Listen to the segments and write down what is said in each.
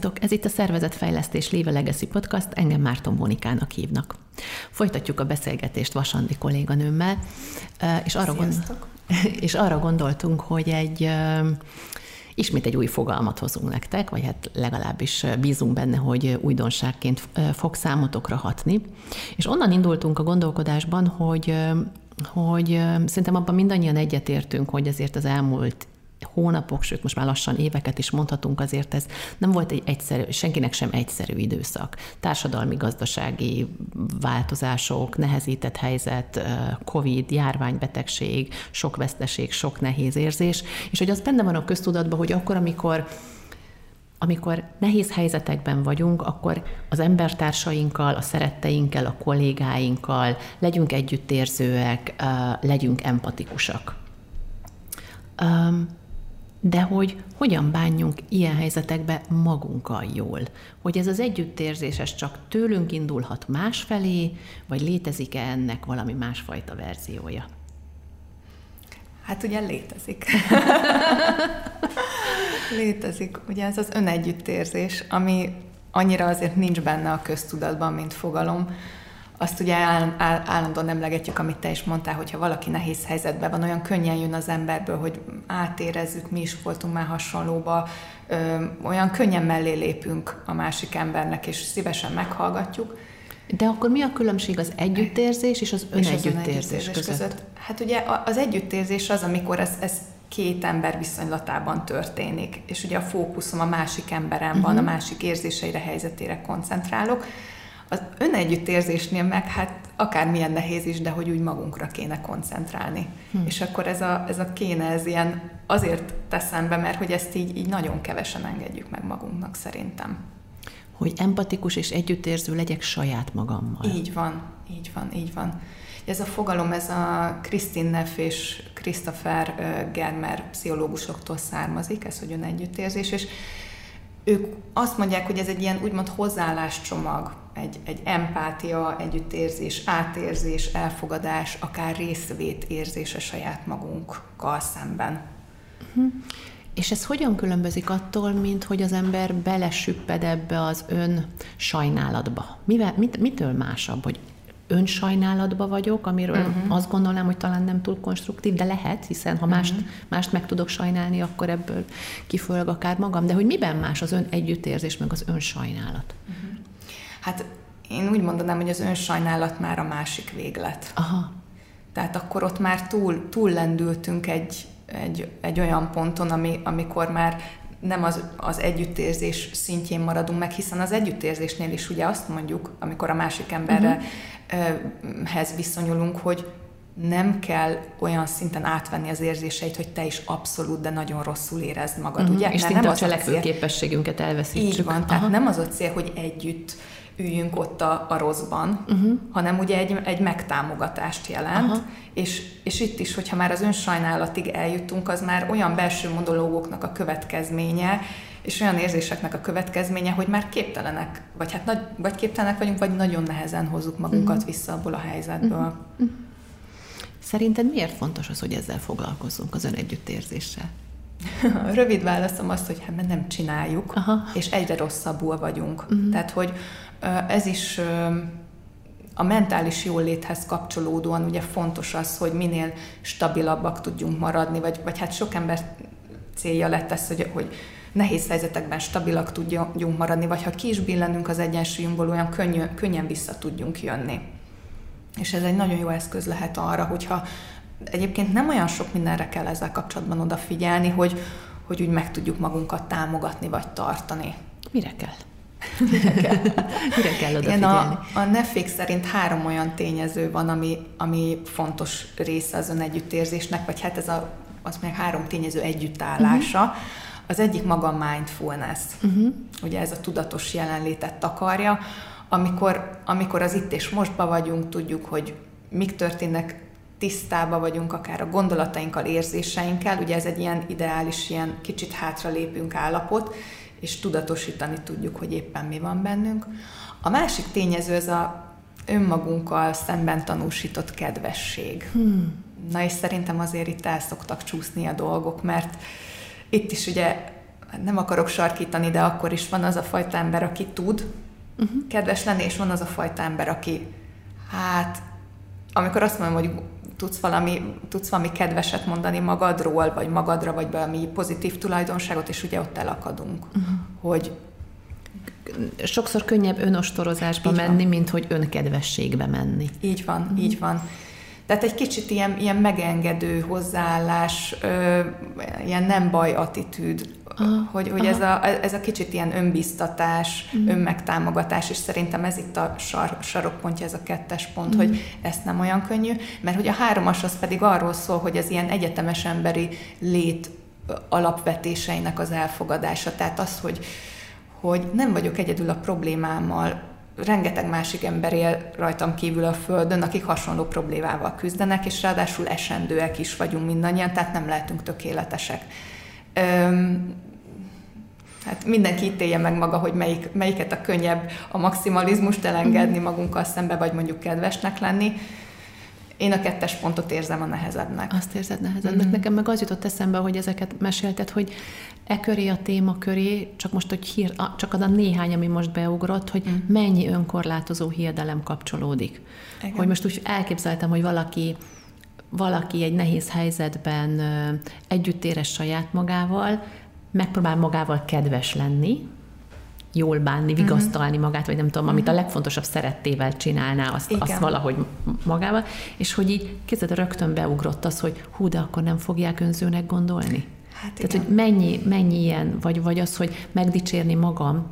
Sziasztok! Ez itt a Szervezetfejlesztés Léve Legacy Podcast, engem Márton Mónikának hívnak. Folytatjuk a beszélgetést Vasandi kolléganőmmel, és arra, gond... és arra gondoltunk, hogy egy ismét egy új fogalmat hozunk nektek, vagy hát legalábbis bízunk benne, hogy újdonságként fog számotokra hatni. És onnan indultunk a gondolkodásban, hogy hogy szerintem abban mindannyian egyetértünk, hogy azért az elmúlt hónapok, sőt most már lassan éveket is mondhatunk, azért ez nem volt egy egyszerű, senkinek sem egyszerű időszak. Társadalmi, gazdasági változások, nehezített helyzet, Covid, járványbetegség, sok veszteség, sok nehéz érzés, és hogy az benne van a köztudatban, hogy akkor, amikor amikor nehéz helyzetekben vagyunk, akkor az embertársainkkal, a szeretteinkkel, a kollégáinkkal legyünk együttérzőek, legyünk empatikusak de hogy hogyan bánjunk ilyen helyzetekbe magunkkal jól. Hogy ez az együttérzés ez csak tőlünk indulhat másfelé, vagy létezik-e ennek valami másfajta verziója? Hát ugye létezik. létezik. Ugye ez az önegyüttérzés, ami annyira azért nincs benne a köztudatban, mint fogalom, azt ugye áll, áll, állandóan emlegetjük, amit te is mondtál, hogyha valaki nehéz helyzetben van, olyan könnyen jön az emberből, hogy átérezzük, mi is voltunk már hasonlóba, ö, olyan könnyen mellé lépünk a másik embernek, és szívesen meghallgatjuk. De akkor mi a különbség az együttérzés és az önegyüttérzés között? között? Hát ugye az együttérzés az, amikor ez, ez két ember viszonylatában történik, és ugye a fókuszom a másik emberem uh-huh. van, a másik érzéseire, helyzetére koncentrálok, az önegyüttérzésnél meg hát akármilyen nehéz is, de hogy úgy magunkra kéne koncentrálni. Hm. És akkor ez a, ez a kéne, ez ilyen azért teszem be, mert hogy ezt így, így nagyon kevesen engedjük meg magunknak szerintem. Hogy empatikus és együttérző legyek saját magammal. Így van, így van, így van. Ez a fogalom, ez a Christine Neff és Christopher Germer pszichológusoktól származik, ez, hogy önegyüttérzés, és ők azt mondják, hogy ez egy ilyen úgymond hozzáálláscsomag, egy, egy empátia, együttérzés, átérzés, elfogadás, akár részvét érzése saját magunkkal szemben. Uh-huh. És ez hogyan különbözik attól, mint hogy az ember belesüpped ebbe az ön sajnálatba? Mivel, mit, mitől másabb, hogy önsajnálatba vagyok, amiről uh-huh. azt gondolnám, hogy talán nem túl konstruktív, de lehet, hiszen ha mást, uh-huh. mást meg tudok sajnálni, akkor ebből kifolyag akár magam. De hogy miben más az ön együttérzés, meg az önsajnálat? Uh-huh. Hát én úgy mondanám, hogy az önsajnálat már a másik véglet. Aha. Tehát akkor ott már túl, túl lendültünk egy, egy, egy olyan ponton, ami, amikor már nem az, az együttérzés szintjén maradunk meg, hiszen az együttérzésnél is ugye azt mondjuk, amikor a másik emberre uh-huh. viszonyulunk, hogy nem kell olyan szinten átvenni az érzéseit, hogy te is abszolút, de nagyon rosszul érezd magad, uh-huh. ugye? És nem a cselekvő képességünket elveszítsük. Így van, tehát Aha. nem az a cél, hogy együtt üljünk ott a, a rosszban, uh-huh. hanem ugye egy, egy megtámogatást jelent, uh-huh. és, és itt is, hogyha már az önsajnálatig eljutunk, az már olyan belső monológoknak a következménye, és olyan érzéseknek a következménye, hogy már képtelenek, vagy hát nagy, vagy képtelenek vagyunk, vagy nagyon nehezen hozzuk magunkat uh-huh. vissza abból a helyzetből. Uh-huh. Szerinted miért fontos az, hogy ezzel foglalkozzunk, az önegyüttérzéssel? Rövid válaszom az, hogy hát nem csináljuk, Aha. és egyre rosszabbul vagyunk. Uh-huh. Tehát, hogy ez is a mentális jóléthez kapcsolódóan ugye fontos az, hogy minél stabilabbak tudjunk maradni, vagy, vagy hát sok ember célja lett ez, hogy, hogy nehéz helyzetekben stabilak tudjunk maradni, vagy ha ki is billenünk az egyensúlyunkból, olyan könnyű, könnyen vissza tudjunk jönni. És ez egy nagyon jó eszköz lehet arra, hogyha egyébként nem olyan sok mindenre kell ezzel kapcsolatban odafigyelni, hogy, hogy úgy meg tudjuk magunkat támogatni vagy tartani. Mire kell? Mire kell, mire kell odafigyelni? a, a Netflix szerint három olyan tényező van, ami, ami fontos része az önegyüttérzésnek, vagy hát ez a, az meg három tényező együttállása. Uh-huh. Az egyik maga a mindfulness, uh-huh. ugye ez a tudatos jelenlétet takarja, amikor, amikor az itt és mostba vagyunk, tudjuk, hogy mik történnek, tisztába vagyunk akár a gondolatainkkal, érzéseinkkel, ugye ez egy ilyen ideális, ilyen kicsit hátra lépünk állapot, és tudatosítani tudjuk, hogy éppen mi van bennünk. A másik tényező ez a önmagunkkal szemben tanúsított kedvesség. Hmm. Na és szerintem azért itt el szoktak csúszni a dolgok, mert itt is ugye nem akarok sarkítani, de akkor is van az a fajta ember, aki tud uh-huh. kedves lenni, és van az a fajta ember, aki hát, amikor azt mondom, hogy tudsz valami, tudsz valami kedveset mondani magadról, vagy magadra, vagy valami pozitív tulajdonságot, és ugye ott elakadunk, uh-huh. hogy sokszor könnyebb önostorozásba így menni, van. mint hogy önkedvességbe menni. Így van, uh-huh. így van. Tehát egy kicsit ilyen, ilyen megengedő hozzáállás, ö, ilyen nem baj attitűd, Aha. hogy, hogy ez, a, ez a kicsit ilyen önbiztatás, uh-huh. önmegtámogatás, és szerintem ez itt a sar, sarokpontja, ez a kettes pont, uh-huh. hogy ezt nem olyan könnyű, mert hogy a háromas az pedig arról szól, hogy az ilyen egyetemes emberi lét alapvetéseinek az elfogadása. Tehát az, hogy, hogy nem vagyok egyedül a problémámmal, rengeteg másik ember él rajtam kívül a Földön, akik hasonló problémával küzdenek, és ráadásul esendőek is vagyunk mindannyian, tehát nem lehetünk tökéletesek. Öm, hát mindenki ítélje meg maga, hogy melyik, melyiket a könnyebb a maximalizmust elengedni magunkkal szembe, vagy mondjuk kedvesnek lenni. Én a kettes pontot érzem a nehezebbnek. Azt érzed nehezebbnek. Mm-hmm. Nekem meg az jutott eszembe, hogy ezeket mesélted, hogy e köré a téma köré, csak most, hogy hír, csak az a néhány, ami most beugrott, hogy mm. mennyi önkorlátozó hiedelem kapcsolódik. Igen. Hogy most úgy elképzeltem, hogy valaki valaki egy nehéz helyzetben együtt érez saját magával, megpróbál magával kedves lenni, jól bánni, mhm. vigasztalni uh-huh. magát, vagy nem tudom, amit a mhm. legfontosabb szerettével csinálná, azt, azt valahogy magával, és hogy így kézzel rögtön beugrott az, hogy hú, de akkor nem fogják önzőnek gondolni. Hát Tehát, igen. hogy mennyi, mennyi ilyen, vagy, vagy az, hogy megdicsérni magam,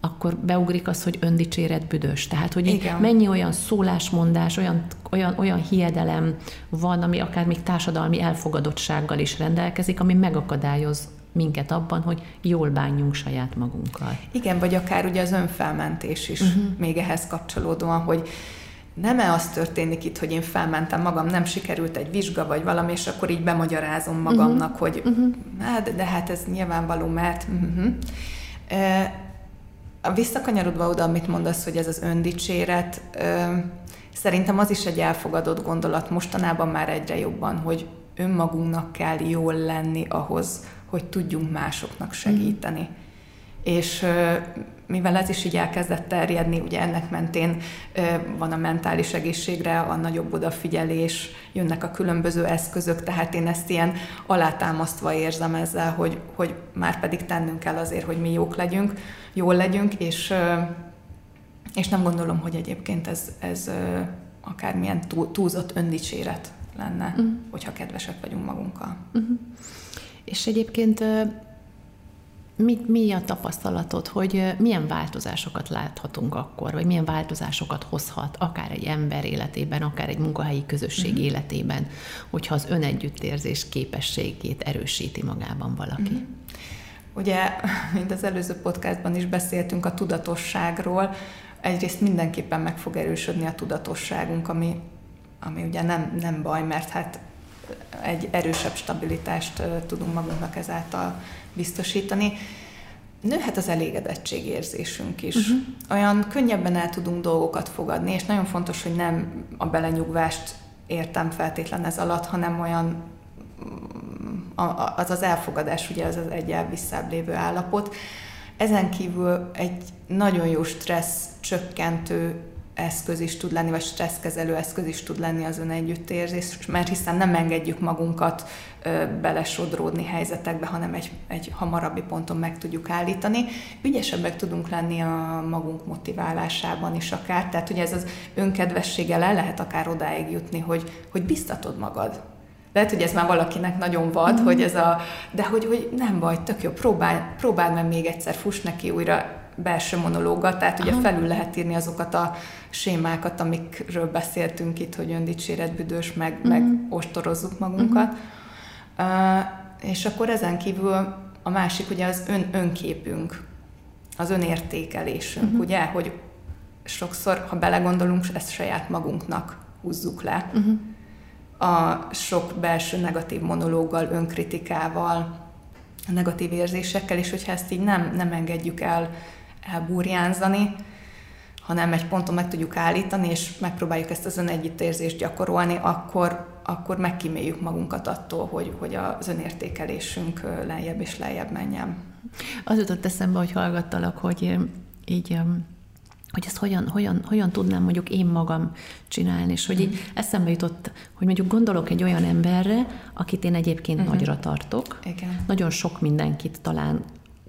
akkor beugrik az, hogy öndicséret büdös. Tehát, hogy Igen. mennyi olyan szólásmondás, olyan, olyan, olyan hiedelem van, ami akár még társadalmi elfogadottsággal is rendelkezik, ami megakadályoz minket abban, hogy jól bánjunk saját magunkkal. Igen, vagy akár ugye az önfelmentés is uh-huh. még ehhez kapcsolódóan, hogy nem-e az történik itt, hogy én felmentem magam, nem sikerült egy vizsga vagy valami, és akkor így bemagyarázom magamnak, uh-huh. hogy uh-huh. Hát, de hát ez nyilvánvaló, mert... Uh-huh. E, visszakanyarodva oda, amit mondasz, hogy ez az öndicséret, e, szerintem az is egy elfogadott gondolat mostanában már egyre jobban, hogy önmagunknak kell jól lenni ahhoz, hogy tudjunk másoknak segíteni. Uh-huh. És mivel ez is így elkezdett terjedni, ugye ennek mentén van a mentális egészségre a nagyobb odafigyelés, jönnek a különböző eszközök, tehát én ezt ilyen alátámasztva érzem ezzel, hogy, hogy már pedig tennünk kell azért, hogy mi jók legyünk, jól legyünk, és, és nem gondolom, hogy egyébként ez, ez akármilyen túlzott öndicséret lenne, uh-huh. hogyha kedvesek vagyunk magunkkal. Uh-huh. És egyébként mi, mi a tapasztalatod, hogy milyen változásokat láthatunk akkor, vagy milyen változásokat hozhat akár egy ember életében, akár egy munkahelyi közösség uh-huh. életében, hogyha az önegyüttérzés képességét erősíti magában valaki? Uh-huh. Ugye, mint az előző podcastban is beszéltünk a tudatosságról, egyrészt mindenképpen meg fog erősödni a tudatosságunk, ami, ami ugye nem, nem baj, mert hát egy erősebb stabilitást tudunk magunknak ezáltal biztosítani. Nőhet az elégedettségérzésünk is. Uh-huh. Olyan könnyebben el tudunk dolgokat fogadni, és nagyon fontos, hogy nem a belenyugvást értem feltétlen ez alatt, hanem olyan az az elfogadás, ugye az az egy elvisszább lévő állapot. Ezen kívül egy nagyon jó stressz csökkentő eszköz is tud lenni, vagy stresszkezelő eszköz is tud lenni az önegyüttérzés, mert hiszen nem engedjük magunkat ö, belesodródni helyzetekbe, hanem egy, egy hamarabbi ponton meg tudjuk állítani. Ügyesebbek tudunk lenni a magunk motiválásában is akár, tehát ugye ez az önkedvességgel el lehet akár odáig jutni, hogy, hogy biztatod magad. Lehet, hogy ez már valakinek nagyon vad, mm. hogy ez a, de hogy, hogy nem baj, tök jó, próbálj, próbáld meg még egyszer, fuss neki újra, belső monológa, tehát ugye Aha. felül lehet írni azokat a sémákat, amikről beszéltünk itt, hogy öndicséret, büdös, meg, uh-huh. meg ostorozzuk magunkat. Uh-huh. Uh, és akkor ezen kívül a másik ugye az ön, önképünk, az önértékelésünk, uh-huh. ugye, hogy sokszor, ha belegondolunk, ezt saját magunknak húzzuk le. Uh-huh. A sok belső negatív monológgal, önkritikával, a negatív érzésekkel, és hogyha ezt így nem, nem engedjük el elburjánzani, hanem egy ponton meg tudjuk állítani, és megpróbáljuk ezt az önegyüttérzést gyakorolni, akkor, akkor megkíméljük magunkat attól, hogy, hogy az önértékelésünk lejjebb és lejjebb menjen. Az jutott eszembe, hogy hallgattalak, hogy így hogy ezt hogyan, hogyan, hogyan tudnám mondjuk én magam csinálni, és hogy így mm. eszembe jutott, hogy mondjuk gondolok egy olyan emberre, akit én egyébként uh-huh. nagyra tartok. Igen. Nagyon sok mindenkit talán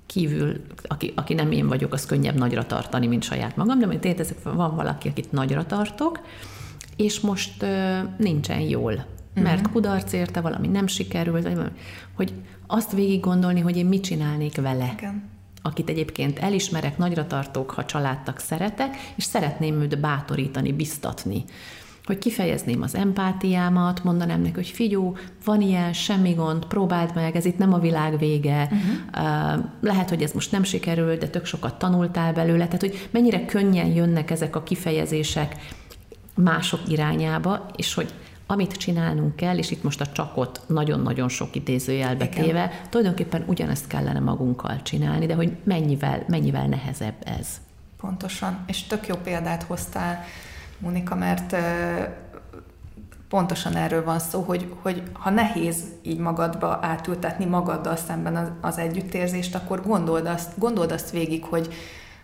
kívül, aki, aki nem én vagyok, az könnyebb nagyra tartani, mint saját magam, de tényleg van valaki, akit nagyra tartok, és most ö, nincsen jól, uh-huh. mert kudarc érte, valami nem sikerült, vagy hogy azt végig gondolni, hogy én mit csinálnék vele. Igen akit egyébként elismerek, nagyra tartok, ha családtak szeretek, és szeretném őt bátorítani, biztatni hogy kifejezném az empátiámat, mondanám neki, hogy figyú, van ilyen, semmi gond, próbáld meg, ez itt nem a világ vége, uh-huh. lehet, hogy ez most nem sikerül, de tök sokat tanultál belőle, tehát hogy mennyire könnyen jönnek ezek a kifejezések mások irányába, és hogy amit csinálnunk kell, és itt most a csakot nagyon-nagyon sok idézőjelbe téve, tulajdonképpen ugyanezt kellene magunkkal csinálni, de hogy mennyivel, mennyivel nehezebb ez. Pontosan, és tök jó példát hoztál, Monika, mert pontosan erről van szó, hogy, hogy ha nehéz így magadba átültetni magaddal szemben az, az együttérzést, akkor gondold azt, gondold azt végig, hogy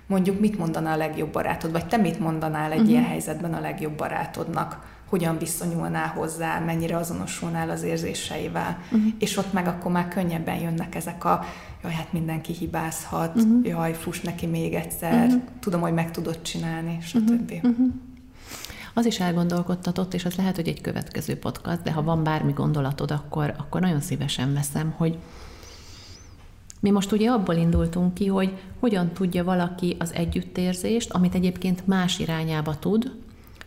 mondjuk mit mondaná a legjobb barátod, vagy te mit mondanál egy uh-huh. ilyen helyzetben a legjobb barátodnak hogyan viszonyulnál hozzá, mennyire azonosulnál az érzéseivel. Uh-huh. És ott meg akkor már könnyebben jönnek ezek a jaj, hát mindenki hibázhat, uh-huh. jaj, fuss neki még egyszer, uh-huh. tudom, hogy meg tudod csinálni, stb. Uh-huh. Uh-huh. Az is elgondolkodtatott, és az lehet, hogy egy következő podcast, de ha van bármi gondolatod, akkor, akkor nagyon szívesen veszem, hogy mi most ugye abból indultunk ki, hogy hogyan tudja valaki az együttérzést, amit egyébként más irányába tud,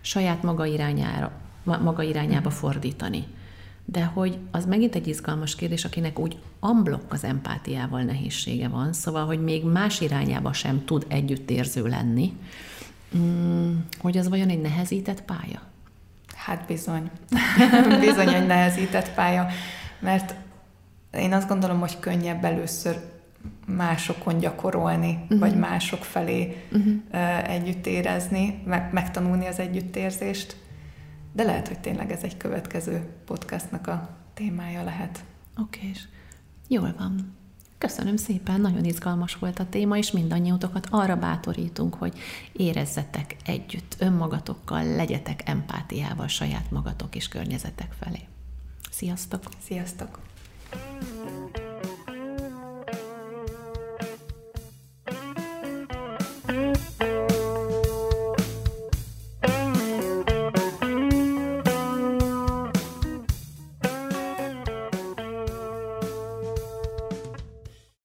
saját maga irányára, maga irányába fordítani. De hogy az megint egy izgalmas kérdés, akinek úgy amblok az empátiával nehézsége van, szóval, hogy még más irányába sem tud együttérző lenni, hogy az vajon egy nehezített pálya? Hát bizony. bizony egy nehezített pálya, mert én azt gondolom, hogy könnyebb először másokon gyakorolni, uh-huh. vagy mások felé uh-huh. együtt érezni, meg, megtanulni az együttérzést. De lehet, hogy tényleg ez egy következő podcastnak a témája lehet. Oké, és jól van. Köszönöm szépen, nagyon izgalmas volt a téma, és mindannyiótokat arra bátorítunk, hogy érezzetek együtt önmagatokkal, legyetek empátiával saját magatok és környezetek felé. Sziasztok! Sziasztok!